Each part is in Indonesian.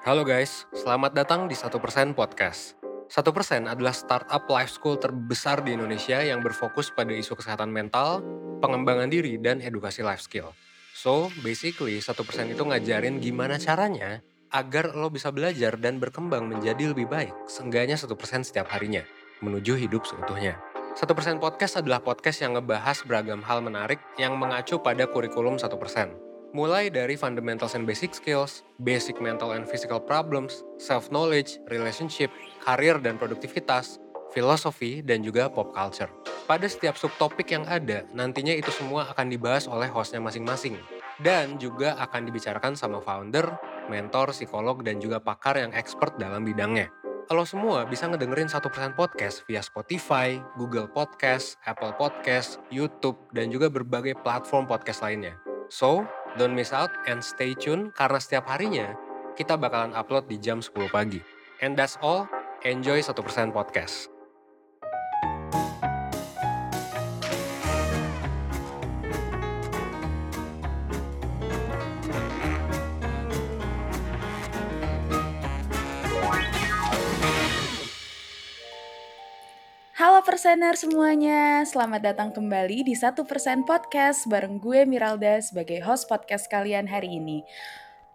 Halo guys, selamat datang di 1% Podcast. 1% adalah startup life school terbesar di Indonesia yang berfokus pada isu kesehatan mental, pengembangan diri, dan edukasi life skill. So, basically 1% itu ngajarin gimana caranya agar lo bisa belajar dan berkembang menjadi lebih baik, seenggaknya 1% setiap harinya, menuju hidup seutuhnya. 1% Podcast adalah podcast yang ngebahas beragam hal menarik yang mengacu pada kurikulum 1%. Mulai dari fundamentals and basic skills, basic mental and physical problems, self-knowledge, relationship, karir dan produktivitas, filosofi, dan juga pop culture. Pada setiap subtopik yang ada, nantinya itu semua akan dibahas oleh hostnya masing-masing. Dan juga akan dibicarakan sama founder, mentor, psikolog, dan juga pakar yang expert dalam bidangnya. Kalau semua bisa ngedengerin 1% podcast via Spotify, Google Podcast, Apple Podcast, YouTube, dan juga berbagai platform podcast lainnya. So, don't miss out and stay tune karena setiap harinya kita bakalan upload di jam 10 pagi. And that's all, enjoy 1% podcast. Persener semuanya, selamat datang kembali di Satu Persen Podcast bareng gue Miralda sebagai host podcast kalian hari ini.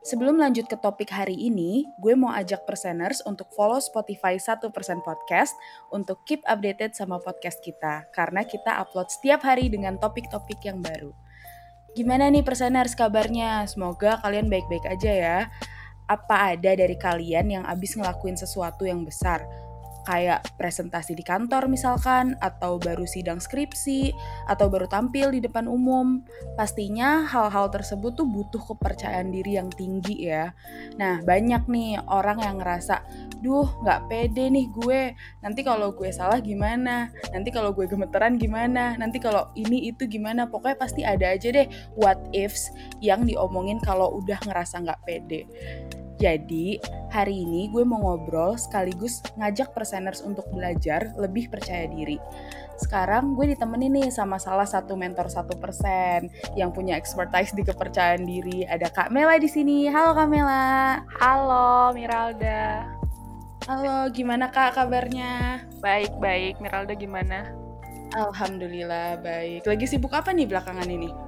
Sebelum lanjut ke topik hari ini, gue mau ajak perseners untuk follow Spotify Satu Persen Podcast untuk keep updated sama podcast kita, karena kita upload setiap hari dengan topik-topik yang baru. Gimana nih perseners kabarnya? Semoga kalian baik-baik aja ya. Apa ada dari kalian yang abis ngelakuin sesuatu yang besar? Kayak presentasi di kantor misalkan, atau baru sidang skripsi, atau baru tampil di depan umum. Pastinya hal-hal tersebut tuh butuh kepercayaan diri yang tinggi ya. Nah, banyak nih orang yang ngerasa, duh gak pede nih gue, nanti kalau gue salah gimana, nanti kalau gue gemeteran gimana, nanti kalau ini itu gimana, pokoknya pasti ada aja deh what ifs yang diomongin kalau udah ngerasa gak pede. Jadi, hari ini gue mau ngobrol sekaligus ngajak perseners untuk belajar lebih percaya diri. Sekarang gue ditemenin nih sama salah satu mentor satu persen yang punya expertise di kepercayaan diri. Ada Kak Mela di sini. Halo Kak Mela. Halo Miralda. Halo, gimana Kak kabarnya? Baik, baik. Miralda gimana? Alhamdulillah baik. Lagi sibuk apa nih belakangan ini?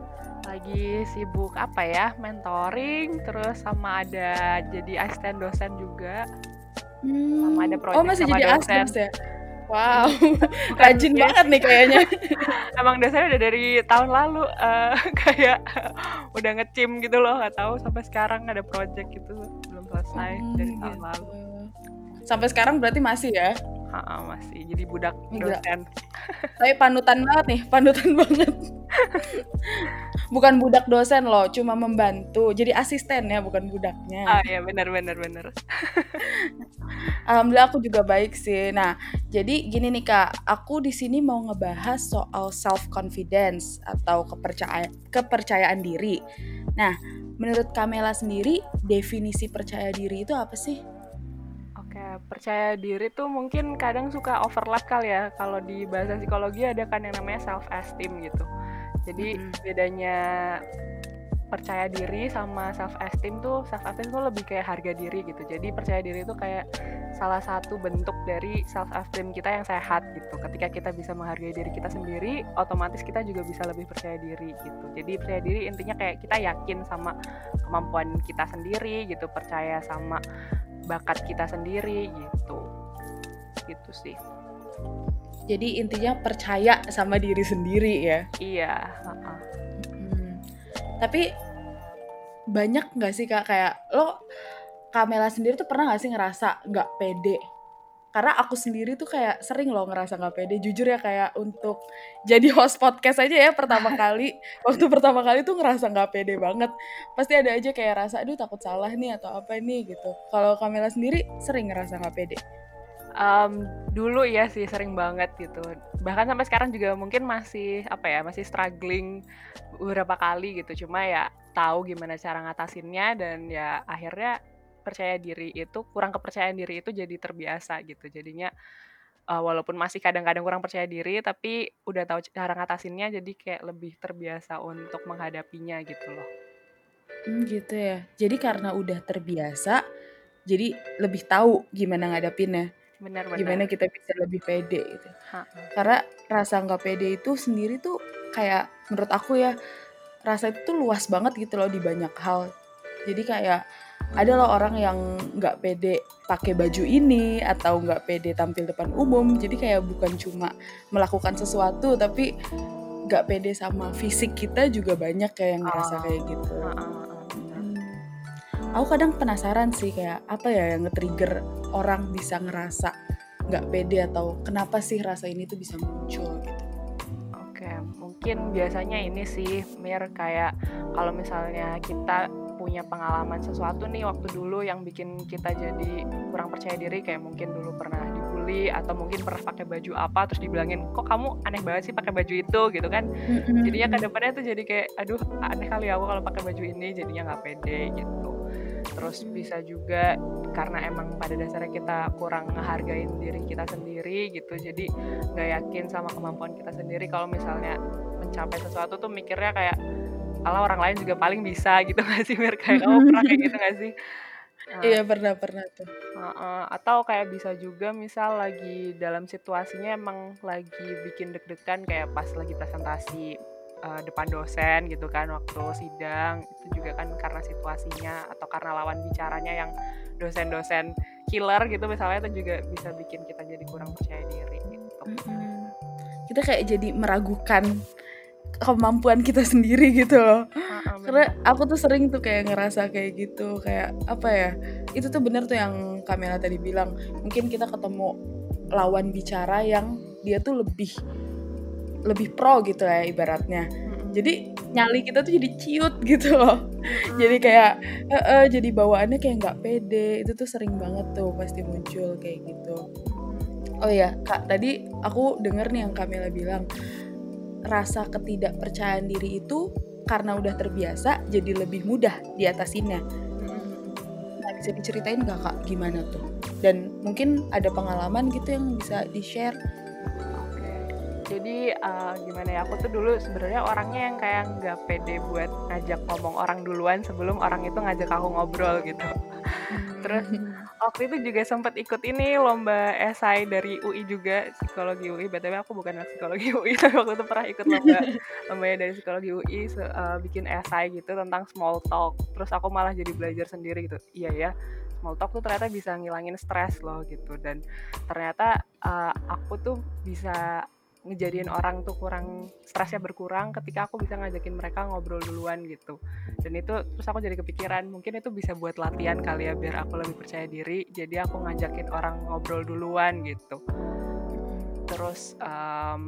Lagi sibuk apa ya mentoring terus sama ada jadi asisten dosen juga hmm. sama ada proyek oh masih sama jadi dosen ya wow rajin ya. banget nih kayaknya emang dosennya udah dari tahun lalu uh, kayak udah ngecim gitu loh nggak tahu sampai sekarang ada project gitu belum selesai hmm, dari tahun gitu. lalu sampai sekarang berarti masih ya Ha, masih jadi budak dosen. Tapi panutan banget nih, panutan banget. Bukan budak dosen loh, cuma membantu. Jadi asisten ya, bukan budaknya. Ah ya benar benar benar. Alhamdulillah aku juga baik sih. Nah, jadi gini nih Kak, aku di sini mau ngebahas soal self confidence atau kepercayaan kepercayaan diri. Nah, menurut Kamela sendiri, definisi percaya diri itu apa sih? Oke, percaya diri tuh mungkin kadang suka overlap kali ya. Kalau di bahasa psikologi ada kan yang namanya self esteem gitu. Jadi hmm. bedanya percaya diri sama self esteem tuh self esteem tuh lebih kayak harga diri gitu. Jadi percaya diri itu kayak salah satu bentuk dari self esteem kita yang sehat gitu. Ketika kita bisa menghargai diri kita sendiri, otomatis kita juga bisa lebih percaya diri gitu. Jadi percaya diri intinya kayak kita yakin sama kemampuan kita sendiri gitu, percaya sama bakat kita sendiri gitu. Gitu sih. Jadi intinya percaya sama diri sendiri ya. Iya. Uh-uh. Hmm. Tapi banyak nggak sih kak kayak lo Kamela sendiri tuh pernah nggak sih ngerasa nggak pede? Karena aku sendiri tuh kayak sering loh ngerasa nggak pede. Jujur ya kayak untuk jadi host podcast aja ya pertama kali. waktu pertama kali tuh ngerasa nggak pede banget. Pasti ada aja kayak rasa, aduh takut salah nih atau apa nih gitu. Kalau Kamela sendiri sering ngerasa nggak pede? Um, dulu ya sih sering banget gitu. Bahkan sampai sekarang juga mungkin masih apa ya, masih struggling beberapa kali gitu. Cuma ya tahu gimana cara ngatasinnya dan ya akhirnya percaya diri itu kurang kepercayaan diri itu jadi terbiasa gitu. Jadinya uh, walaupun masih kadang-kadang kurang percaya diri tapi udah tahu cara ngatasinnya jadi kayak lebih terbiasa untuk menghadapinya gitu loh. Hmm, gitu ya. Jadi karena udah terbiasa jadi lebih tahu gimana ngadapinnya benar-benar gimana kita bisa lebih pede gitu. Ha, karena rasa nggak pede itu sendiri tuh kayak menurut aku ya rasa itu tuh luas banget gitu loh di banyak hal. Jadi kayak ada loh orang yang nggak pede pakai baju ini atau nggak pede tampil depan umum. Jadi kayak bukan cuma melakukan sesuatu tapi nggak pede sama fisik kita juga banyak kayak yang ngerasa Oh. kayak gitu. Ha, benar. Aku kadang penasaran sih kayak apa ya yang nge-trigger orang bisa ngerasa nggak pede atau kenapa sih rasa ini tuh bisa muncul gitu. Oke, mungkin biasanya ini sih Mir kayak kalau misalnya kita punya pengalaman sesuatu nih waktu dulu yang bikin kita jadi kurang percaya diri kayak mungkin dulu pernah dibully atau mungkin pernah pakai baju apa terus dibilangin kok kamu aneh banget sih pakai baju itu? gitu kan. Jadinya ke depannya tuh jadi kayak aduh aneh kali aku kalau pakai baju ini jadinya nggak pede gitu. Terus bisa juga karena emang pada dasarnya kita kurang ngehargain diri kita sendiri gitu jadi nggak yakin sama kemampuan kita sendiri. Kalau misalnya mencapai sesuatu tuh mikirnya kayak kalau orang lain juga paling bisa gitu nggak sih Mir? Kayak kamu pernah kayak gitu nggak sih Nah, Iya pernah pernah tuh. Heeh, atau kayak bisa juga misal lagi dalam situasinya emang lagi bikin deg-degan kayak pas lagi presentasi eh, depan dosen gitu kan waktu sidang itu juga kan karena situasinya atau karena lawan bicaranya yang dosen-dosen killer gitu misalnya itu juga bisa bikin kita jadi kurang percaya diri gitu. Mm-mm. Kita kayak jadi meragukan kemampuan kita sendiri gitu loh. Heeh, Karena bener. aku tuh sering tuh kayak ngerasa kayak gitu, kayak apa ya? Itu tuh bener tuh yang Kamela tadi bilang. Mungkin kita ketemu lawan bicara yang dia tuh lebih lebih pro gitu ya ibaratnya. Jadi nyali kita tuh jadi ciut gitu loh. Jadi kayak eh, eh, jadi bawaannya kayak nggak pede. Itu tuh sering banget tuh pasti muncul kayak gitu. Oh ya, Kak, tadi aku denger nih yang Kamela bilang rasa ketidakpercayaan diri itu karena udah terbiasa jadi lebih mudah diatasinnya. Nah, bisa diceritain nggak Kak gimana tuh? Dan mungkin ada pengalaman gitu yang bisa di-share. Oke, jadi eh, gimana ya? Aku tuh dulu sebenarnya orangnya yang kayak nggak pede buat ngajak ngomong orang duluan sebelum orang itu ngajak aku ngobrol gitu. Terus waktu itu juga sempat ikut ini lomba esai dari UI juga psikologi UI. btw aku bukan anak psikologi UI tapi waktu itu pernah ikut lomba lombanya dari psikologi UI se- eh, bikin esai gitu tentang small talk. Terus aku malah jadi belajar sendiri gitu. Iya ya, small talk tuh ternyata bisa ngilangin stres loh gitu dan ternyata eh, aku tuh bisa ngejadiin orang tuh kurang stresnya berkurang ketika aku bisa ngajakin mereka ngobrol duluan gitu. Dan itu terus aku jadi kepikiran mungkin itu bisa buat latihan kali ya biar aku lebih percaya diri jadi aku ngajakin orang ngobrol duluan gitu. Terus em,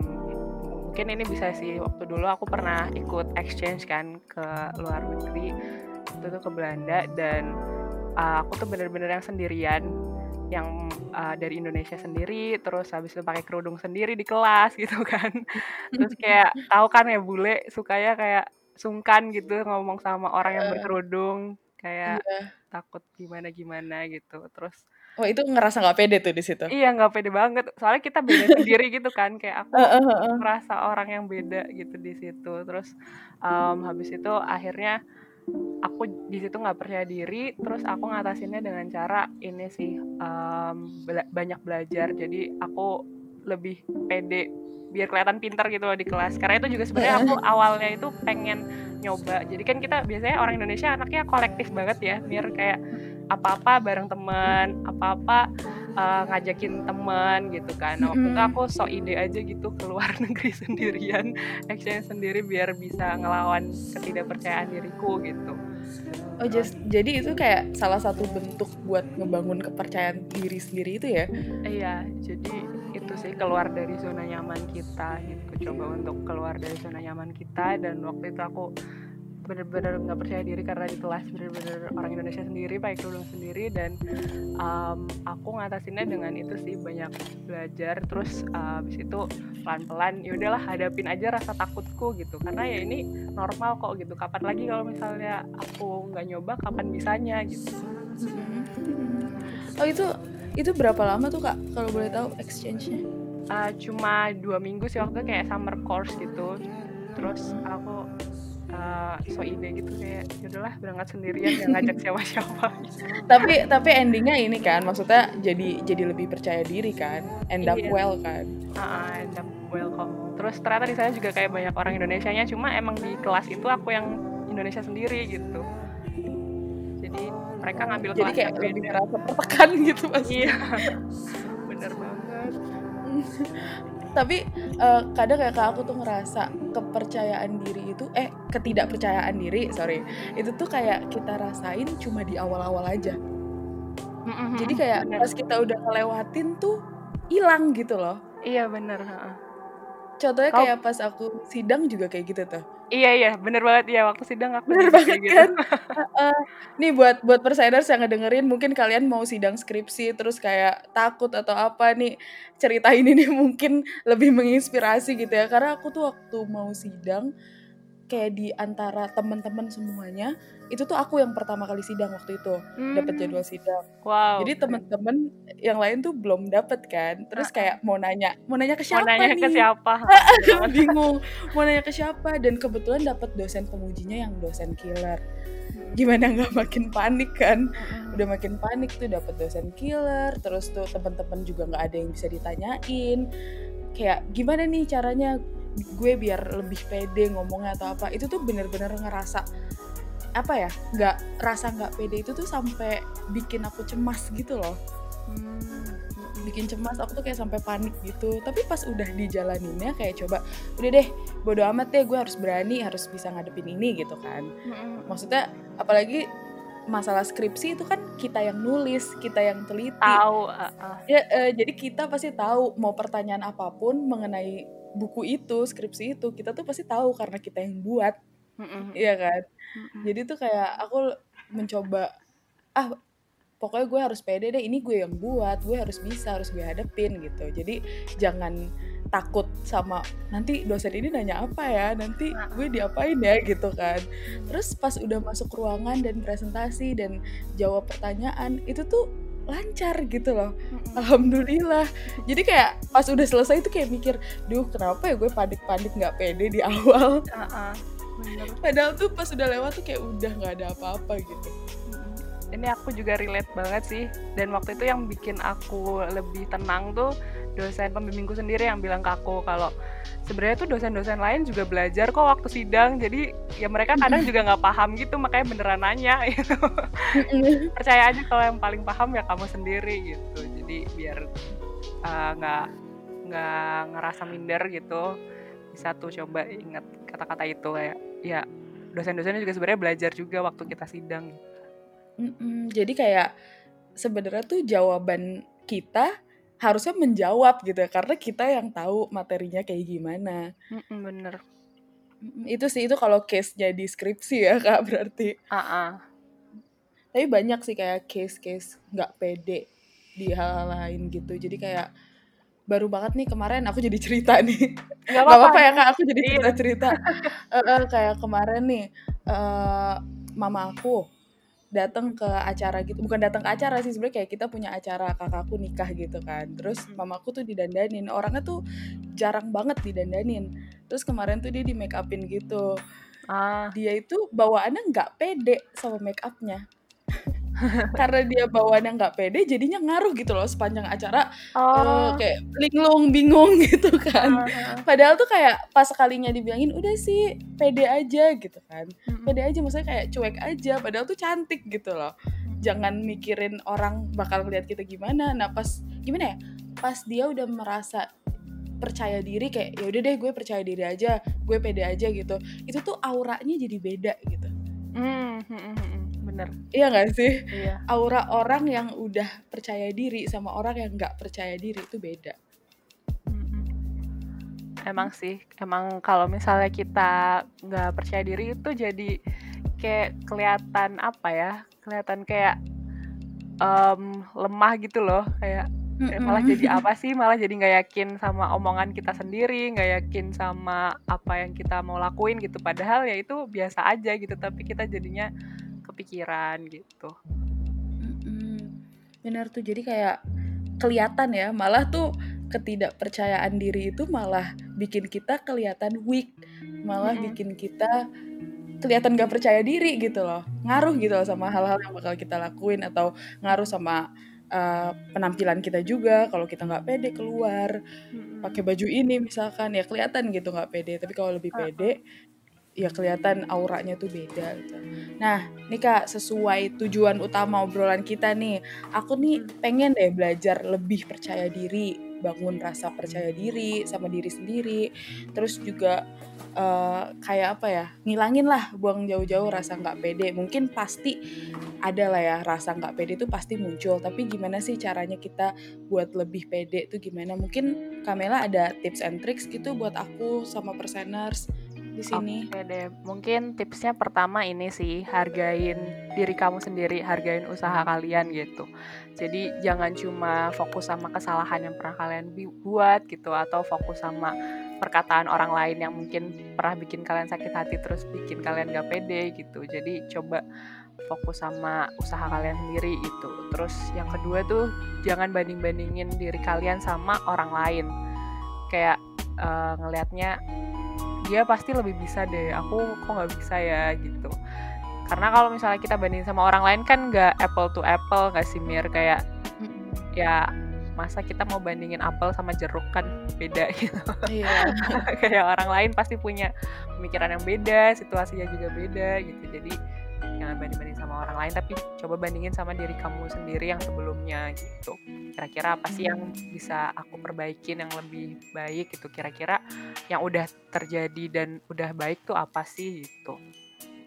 mungkin ini bisa sih waktu dulu aku pernah ikut exchange kan ke luar negeri itu tuh ke Belanda dan uh, aku tuh bener-bener yang sendirian yang uh, dari Indonesia sendiri terus habis itu pakai kerudung sendiri di kelas gitu kan terus kayak tahu kan ya bule sukanya kayak sungkan gitu ngomong sama orang yang berkerudung kayak Iya. takut gimana gimana gitu terus Oh itu ngerasa nggak pede tuh di situ. iya nggak pede banget soalnya kita beda sendiri gitu kan kayak aku eh, eh, eh. merasa orang yang beda gitu di situ terus em, habis itu akhirnya aku di situ nggak percaya diri terus aku ngatasinnya dengan cara ini sih em, bela- banyak belajar. Jadi aku lebih pede biar kelihatan pintar gitu loh di kelas. Karena itu juga sebenarnya aku awalnya itu pengen nyoba. Jadi kan kita biasanya orang Indonesia anaknya kolektif banget ya biar kayak apa-apa bareng teman apa-apa eh, ngajakin teman gitu kan nah waktu itu aku so ide aja gitu ke luar negeri sendirian exchange sendiri biar bisa ngelawan ketidakpercayaan diriku gitu Oh just jadi itu kayak salah satu bentuk buat ngebangun kepercayaan diri sendiri itu ya? Iya, jadi itu sih keluar dari zona nyaman kita gitu. Coba untuk keluar dari zona nyaman kita dan waktu itu aku bener-bener nggak percaya diri karena di kelas bener-bener orang Indonesia sendiri pakai kerudung sendiri. Dan um, aku ngatasinnya dengan itu sih banyak belajar. Terus uh, habis itu pelan-pelan ya udahlah hadapin aja rasa takutku gitu. Karena ya ini normal kok gitu. Kapan lagi kalau misalnya aku nggak nyoba kapan bisanya gitu. Oh itu itu berapa lama tuh kak? Kalau boleh tahu exchange-nya? Uh, cuma dua minggu sih waktu kayak summer course gitu. Terus aku uh, so ide gitu kayak yaudahlah berangkat sendirian nggak ngajak siapa-siapa. Tapi tapi endingnya ini kan maksudnya jadi jadi lebih percaya diri kan end up Iya. well kan. Uh, end up welcome terus ternyata di sana juga kayak banyak orang Indonesia nya cuma emang di kelas itu aku yang Indonesia sendiri gitu. Jadi mereka ngambil jadi kayak yang lebih beda. ngerasa tertekan gitu pasti iya bener banget tapi eh, kadang kayak kak aku tuh ngerasa kepercayaan diri itu eh ketidakpercayaan diri sorry itu tuh kayak kita rasain cuma di awal-awal aja. Mm-mm, jadi kayak pas kita udah ngelewatin tuh hilang gitu loh. Iya bener heeh. Contohnya Kau- kayak pas aku sidang juga kayak gitu tuh iya iya bener banget ya waktu sidang aku Bener banget gitu. kan? Heeh. nih buat buat persiders yang ngedengerin mungkin kalian mau sidang skripsi terus kayak takut atau apa nih cerita ini nih mungkin lebih menginspirasi gitu ya karena aku tuh waktu mau sidang kayak di antara teman-teman semuanya itu tuh aku yang pertama kali sidang waktu itu. Dapat Hmm, jadwal sidang. Wow. Jadi teman-teman yang lain tuh belum dapet kan. Terus kayak mau nanya mau nanya ke mau siapa nanya ke nih? siapa? Heeh, bener banget. bingung. Mau nanya ke siapa? Dan kebetulan dapat dosen pengujinya yang dosen killer. Gimana nggak makin panik kan? Udah makin panik tuh dapat dosen killer terus tuh teman-teman juga nggak ada yang bisa ditanyain. Kayak gimana nih caranya gue biar lebih pede ngomongnya atau apa itu tuh bener-bener ngerasa apa ya nggak rasa nggak pede itu tuh sampai bikin aku cemas gitu loh Hmm, bikin cemas aku tuh kayak sampai panik gitu tapi pas udah dijalaninnya kayak coba udah deh bodo amat deh gue harus berani harus bisa ngadepin ini gitu kan Mm-mm. maksudnya apalagi masalah skripsi itu kan kita yang nulis kita yang teliti tahu heeh. ya eh, jadi kita pasti tahu mau pertanyaan apa pun mengenai buku itu skripsi itu kita tuh pasti tahu karena kita yang buat. Mm-mm. iya kan? Jadi tuh kayak aku mencoba ah pokoknya gue harus pede deh ini gue yang buat gue harus bisa harus gue hadepin gitu. Jadi jangan takut sama nanti dosen ini nanya apa ya? Nanti gue diapain ya? Gitu kan. Terus pas udah masuk ruangan dan presentasi dan jawab pertanyaan itu tuh lancar gitu loh Mm-mm. alhamdulillah jadi kayak pas udah selesai tuh kayak mikir duh kenapa ya gue panik-panik nggak pede di awal bener. padahal tuh pas udah lewat tuh kayak udah nggak ada apa-apa gitu. Ini aku juga relate banget sih. Dan waktu itu yang bikin aku lebih tenang tuh dosen pembimbingku sendiri yang bilang ke aku kalau sebenarnya tuh dosen-dosen lain juga belajar kok waktu sidang. Jadi ya mereka kadang juga nggak paham gitu, makanya beneran nanya. Gitu. Percaya aja kalau yang paling paham ya kamu sendiri gitu. Jadi biar uh, nggak nggak ngerasa minder gitu. Bisa tuh coba ingat kata-kata itu kayak ya dosen-dosennya juga sebenarnya belajar juga waktu kita sidang. Mm-mm, jadi kayak sebenarnya tuh jawaban kita harusnya menjawab gitu ya karena kita yang tahu materinya kayak gimana. Mm-mm, bener. Itu sih itu kalau case jadi skripsi ya kak berarti. Ah. Tapi banyak sih kayak case-case nggak pede di hal lain gitu. Jadi kayak baru banget nih kemarin aku jadi cerita nih. Nggak Gak apa-apa ya kak aku jadi cerita-cerita. Eh, eh, kayak kemarin nih eh mama aku datang ke acara gitu. Bukan datang ke acara sih sebenarnya kayak kita punya acara kakakku nikah gitu kan. Terus Hmm. mamaku tuh didandanin. Orangnya tuh jarang banget didandanin. Terus kemarin tuh dia di make upin gitu. Ah, dia itu bawaannya nggak pede sama make upnya karena dia bawaannya nggak pede jadinya ngaruh gitu loh sepanjang acara eh, oh, kayak linglung bingung gitu kan ah, ah. Padahal tuh kayak pas sekalinya dibilangin udah sih pede aja gitu kan. Mm-mm. Pede aja maksudnya kayak cuek aja padahal tuh cantik gitu loh. Jangan mikirin orang bakal ngeliat kita gimana. Nah, pas gimana ya? Pas dia udah merasa percaya diri kayak ya udah deh gue percaya diri aja, gue pede aja gitu. Itu tuh auranya jadi beda gitu. Hmm, hmm, hmm, hmm. Bener. Iya gak sih? Iya. Aura orang yang udah percaya diri sama orang yang nggak percaya diri itu beda. Emang sih, emang kalau misalnya kita nggak percaya diri itu jadi kayak kelihatan apa ya? Kelihatan kayak em, lemah gitu loh, kayak kayak malah jadi apa sih? Malah jadi nggak yakin sama omongan kita sendiri, nggak yakin sama apa yang kita mau lakuin gitu. Padahal ya itu biasa aja gitu, tapi kita jadinya kepikiran gitu. Mm-mm. Benar tuh jadi kayak kelihatan ya malah tuh ketidakpercayaan diri itu malah bikin kita kelihatan weak malah Mm-mm. bikin kita kelihatan gak percaya diri gitu loh ngaruh gitu loh sama hal-hal yang bakal kita lakuin atau ngaruh sama uh, penampilan kita juga kalau kita nggak pede keluar pakai baju ini misalkan ya kelihatan gitu nggak pede tapi kalau lebih pede ya kelihatan auranya tuh beda gitu. Nah, nih Kak, sesuai tujuan utama obrolan kita nih, aku nih pengen deh belajar lebih percaya diri, bangun rasa percaya diri sama diri sendiri. Terus juga uh, kayak apa ya? Ngilangin lah, buang jauh-jauh rasa nggak pede. Mungkin pasti ada lah ya rasa nggak pede itu pasti muncul. Tapi gimana sih caranya kita buat lebih pede tuh gimana? Mungkin Kamela ada tips and tricks gitu buat aku sama perseners di sini. Oke deh, mungkin tipsnya pertama ini sih hargain diri kamu sendiri, hargain usaha kalian gitu. Jadi jangan cuma fokus sama kesalahan yang pernah kalian buat gitu atau fokus sama perkataan orang lain yang mungkin pernah bikin kalian sakit hati terus bikin kalian gak pede gitu. Jadi coba fokus sama usaha kalian sendiri itu. Terus yang kedua tuh jangan banding-bandingin diri kalian sama orang lain. Kayak uh, ngelihatnya dia pasti lebih bisa deh aku kok nggak bisa ya? Gitu. Karena kalau misalnya kita banding sama orang lain kan nggak apple to apple nggak sih mir? Kayak ya masa kita mau bandingin apel sama jeruk kan beda gitu. Iya. kayak orang lain pasti punya pemikiran yang beda situasinya juga beda gitu. Jadi jangan banding-banding sama orang lain tapi coba bandingin sama diri kamu sendiri yang sebelumnya gitu. Kira-kira apa sih yang bisa aku perbaikin yang lebih baik gitu? Kira-kira yang udah terjadi dan udah baik tuh apa sih gitu?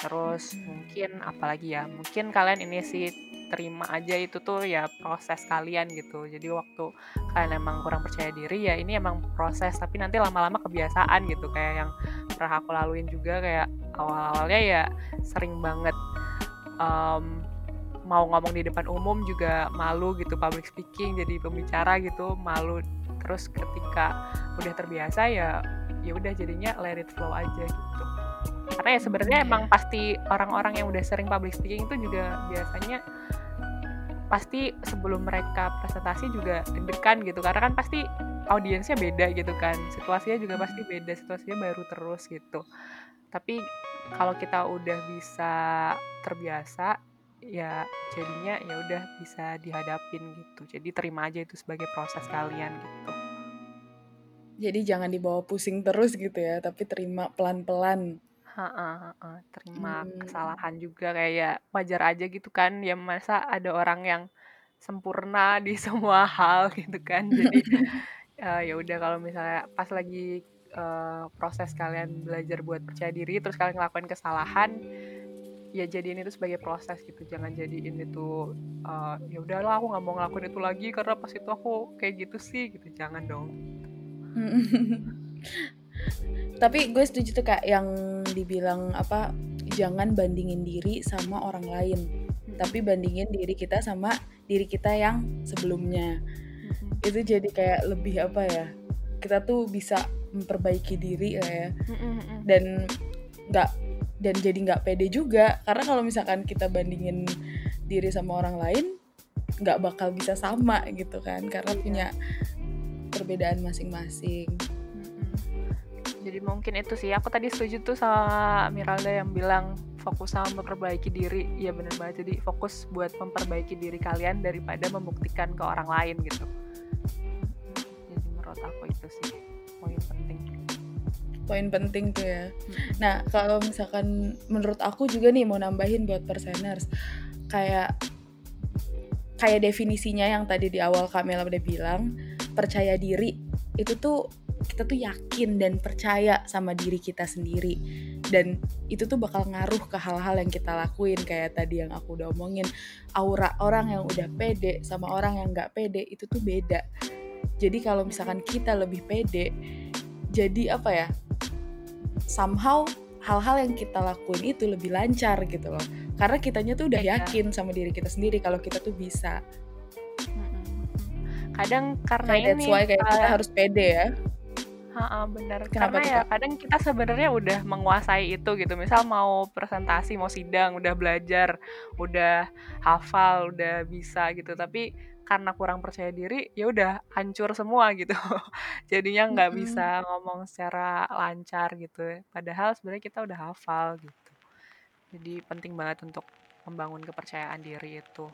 Terus mungkin apalagi ya mungkin kalian ini sih terima aja itu tuh ya proses kalian gitu. Jadi waktu kalian emang kurang percaya diri ya ini emang proses. Tapi nanti lama-lama kebiasaan gitu kayak yang pernah aku laluin juga kayak awal-awalnya ya sering banget um, mau ngomong di depan umum juga malu gitu public speaking jadi pembicara gitu malu. Terus ketika udah terbiasa ya ya udah jadinya let it flow aja gitu. Karena ya sebenarnya iya. emang pasti orang-orang yang udah sering public speaking itu juga biasanya pasti sebelum mereka presentasi juga deg-degan gitu karena kan pasti audiensnya beda gitu kan. Situasinya juga pasti beda situasinya baru terus gitu. Tapi kalau kita udah bisa terbiasa ya jadinya ya udah bisa dihadapin gitu. Jadi terima aja itu sebagai proses kalian gitu. Jadi jangan dibawa pusing terus gitu ya tapi terima pelan-pelan Heeh heeh, terima hmm. kesalahan juga kayak wajar aja gitu kan, ya masa ada orang yang sempurna di semua hal gitu kan. Jadi, uh, ya udah kalau misalnya pas lagi, uh, proses kalian belajar buat percaya diri, terus kalian ngelakuin kesalahan, ya jadiin itu sebagai proses gitu, jangan jadiin itu, uh, "Ya udahlah aku nggak mau ngelakuin itu lagi karena pas itu aku kayak gitu sih," gitu, jangan dong. Tapi gue setuju tuh Kak yang dibilang apa jangan bandingin diri sama orang lain. Tapi bandingin diri kita sama diri kita yang sebelumnya. Itu jadi kayak lebih apa ya? Kita tuh bisa memperbaiki diri lah ya. Dan nggak dan jadi nggak pede juga karena kalau misalkan kita bandingin diri sama orang lain nggak bakal bisa sama gitu kan karena punya perbedaan masing-masing jadi mungkin itu sih. Aku tadi setuju tuh sama Miralda yang bilang fokus sama memperbaiki diri. Ya bener banget. Jadi fokus buat memperbaiki diri kalian daripada membuktikan ke orang lain gitu. Jadi menurut aku itu sih poin penting. Poin penting tuh ya. Nah kalau misalkan menurut aku juga nih mau nambahin buat perseners kayak kayak definisinya yang tadi di awal Kamela udah bilang percaya diri itu tuh kita tuh yakin dan percaya sama diri kita sendiri. Dan itu tuh bakal ngaruh ke hal-hal yang kita lakuin. Kayak tadi yang aku udah omongin aura orang yang udah pede sama orang yang nggak pede itu tuh beda. Jadi kalau misalkan kita lebih pede jadi apa ya somehow hal-hal yang kita lakuin itu lebih lancar gitu loh. Karena kitanya tuh udah iya. yakin sama diri kita sendiri kalau kita tuh bisa. Kadang karena kayak ini that's why kayak kita harus pede ya Heeh, bener. Kenapa Karena ya kadang kita sebenarnya udah menguasai itu gitu. Misal mau presentasi, mau sidang, udah belajar, udah hafal, udah bisa gitu. Tapi karena kurang percaya diri, ya udah hancur semua gitu. Jadinya nggak bisa ngomong secara lancar gitu. Padahal sebenarnya kita udah hafal gitu. Jadi penting banget untuk membangun kepercayaan diri itu.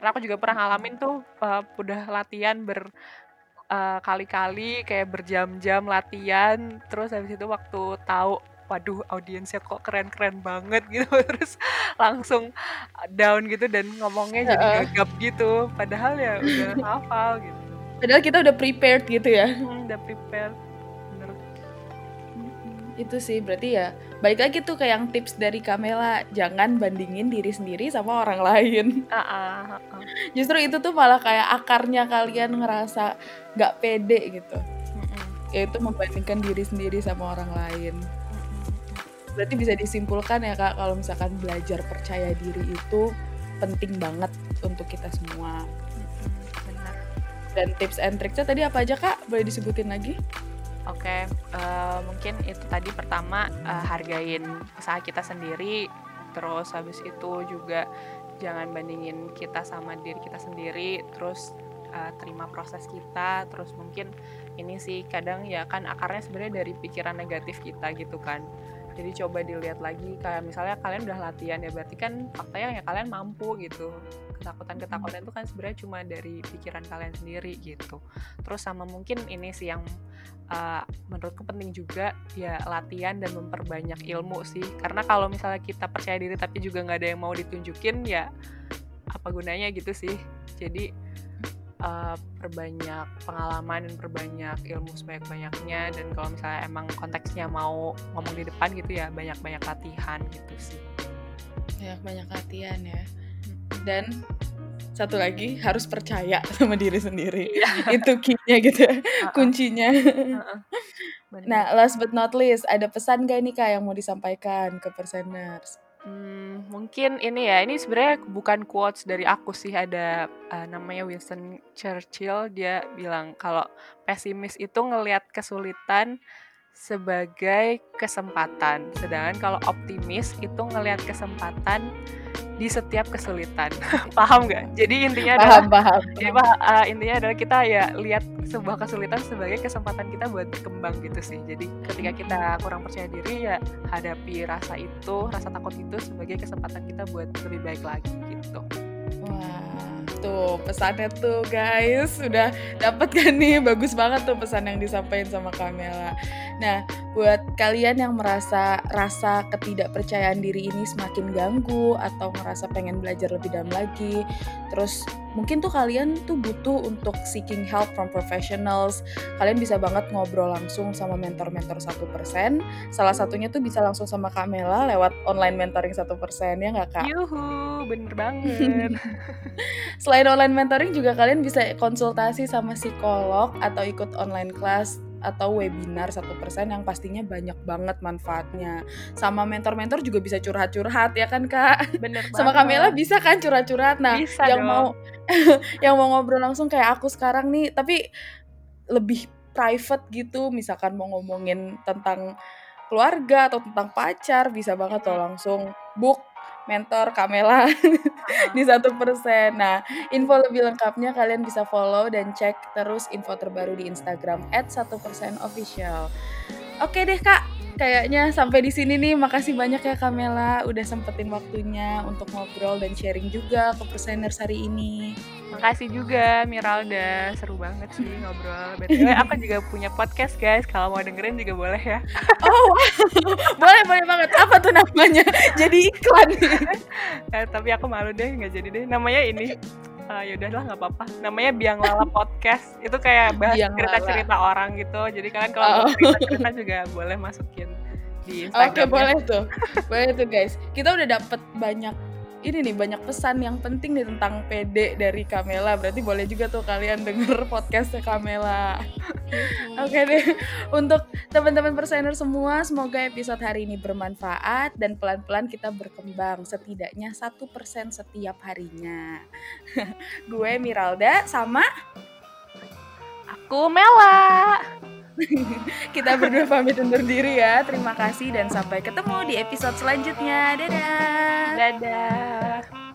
Karena aku juga pernah ngalamin tuh, uh, udah latihan ber uh, kali-kali kayak berjam-jam latihan, terus habis itu waktu tahu, waduh audiensnya kok keren-keren banget gitu, terus langsung down gitu dan ngomongnya jadi gagap gitu, padahal ya udah hafal gitu. Padahal kita udah prepared gitu ya. Hmm, udah prepared. Itu sih berarti ya balik lagi tuh ke yang tips dari Kamela, jangan bandingin diri sendiri sama orang lain. Uh -uh, uh -uh. Justru itu tuh malah kayak akarnya kalian ngerasa nggak pede gitu. Mm -mm. Yaitu membandingkan diri sendiri sama orang lain. Berarti bisa disimpulkan ya Kak kalau misalkan belajar percaya diri itu penting banget untuk kita semua. Dan tips and triknya tadi apa aja Kak? Boleh disebutin lagi? Oke, uh, mungkin itu tadi pertama uh, hargain usaha kita sendiri, terus habis itu juga jangan bandingin kita sama diri kita sendiri, terus uh, terima proses kita, terus mungkin ini sih kadang ya kan akarnya sebenarnya dari pikiran negatif kita gitu kan. Jadi coba dilihat lagi kayak misalnya kalian udah latihan ya berarti kan faktanya ya kalian mampu gitu. Ketakutan-ketakutan itu kan sebenarnya cuma dari pikiran kalian sendiri gitu. Terus sama mungkin ini sih yang uh, menurutku penting juga ya latihan dan memperbanyak ilmu sih karena kalau misalnya kita percaya diri tapi juga nggak ada yang mau ditunjukin ya apa gunanya gitu sih jadi uh, perbanyak pengalaman dan perbanyak ilmu sebanyak banyaknya dan kalau misalnya emang konteksnya mau ngomong di depan gitu ya banyak banyak latihan gitu sih. Banyak banyak latihan ya. Dan satu lagi harus percaya sama diri sendiri. Itu key-nya gitu ya, kuncinya. Nah last but not least ada pesan gak nih kak yang mau disampaikan ke perseners Hmm, mungkin ini ya, ini sebenarnya bukan quotes dari aku sih, ada uh, namanya Winston Churchill, dia bilang kalau pesimis itu ngelihat kesulitan sebagai kesempatan, sedangkan kalau optimis itu ngelihat kesempatan di setiap kesulitan. paham nggak? Jadi intinya adalah paham, paham. Jadi uh, intinya adalah kita ya lihat sebuah kesulitan sebagai kesempatan kita buat berkembang gitu sih. Jadi ketika kita kurang percaya diri ya hadapi rasa itu, rasa takut itu sebagai kesempatan kita buat lebih baik lagi gitu. Wah, tuh pesannya tuh guys, udah dapat kan nih bagus banget tuh pesan yang disampaikan sama Kamela. Nah, buat kalian yang merasa rasa ketidakpercayaan diri ini semakin ganggu atau merasa pengen belajar lebih dalam lagi, terus mungkin tuh kalian tuh butuh untuk seeking help from professionals. Kalian bisa banget ngobrol langsung sama mentor-mentor satu persen. Salah satunya tuh bisa langsung sama Kamela lewat online mentoring satu persen ya nggak kak? Yuhu, bener banget. Selain online mentoring juga kalian bisa konsultasi sama psikolog atau ikut online class atau webinar satu persen yang pastinya banyak banget manfaatnya. Sama mentor-mentor juga bisa curhat-curhat ya kan kak? Bener Sama Kamela bisa kan curhat-curhat. Nah Bisa yang dong. mau yang mau ngobrol langsung kayak aku sekarang nih, tapi lebih private gitu. Misalkan mau ngomongin tentang keluarga atau tentang pacar bisa banget tuh langsung book mentor Kamela di satu persen. Nah, info lebih lengkapnya kalian bisa follow dan cek terus info terbaru di Instagram @1%official. Oke deh kak, kayaknya sampai di sini nih. Makasih banyak ya Kamela udah sempetin waktunya untuk ngobrol dan sharing juga ke perseners hari ini. Makasih juga Miralda, seru banget sih ngobrol. BTW aku juga punya podcast guys, kalau mau dengerin juga boleh ya. Oh, wow. boleh boleh banget. Apa tuh namanya? Jadi iklan nih. Eh, tapi aku malu deh nggak jadi deh. Namanya ini uh, ya udahlah nggak apa-apa. Namanya Biang Lala Podcast. Itu kayak bahas Biang cerita-cerita orang gitu. Jadi kalian kalau Oh. cerita-cerita juga boleh masukin di Oke Instagram. boleh tuh, boleh tuh guys. Kita udah dapet banyak ini nih banyak pesan yang penting nih tentang PD dari Kamela. Berarti boleh juga tuh kalian denger podcastnya Kamela. Oke deh, untuk teman-teman persener semua, semoga episode hari ini bermanfaat dan pelan-pelan kita berkembang setidaknya satu persen setiap harinya. Gue Miralda sama Aku Mela. kita berdua pamit undur diri ya. Terima kasih dan sampai ketemu di episode selanjutnya. Dadah. Dadah.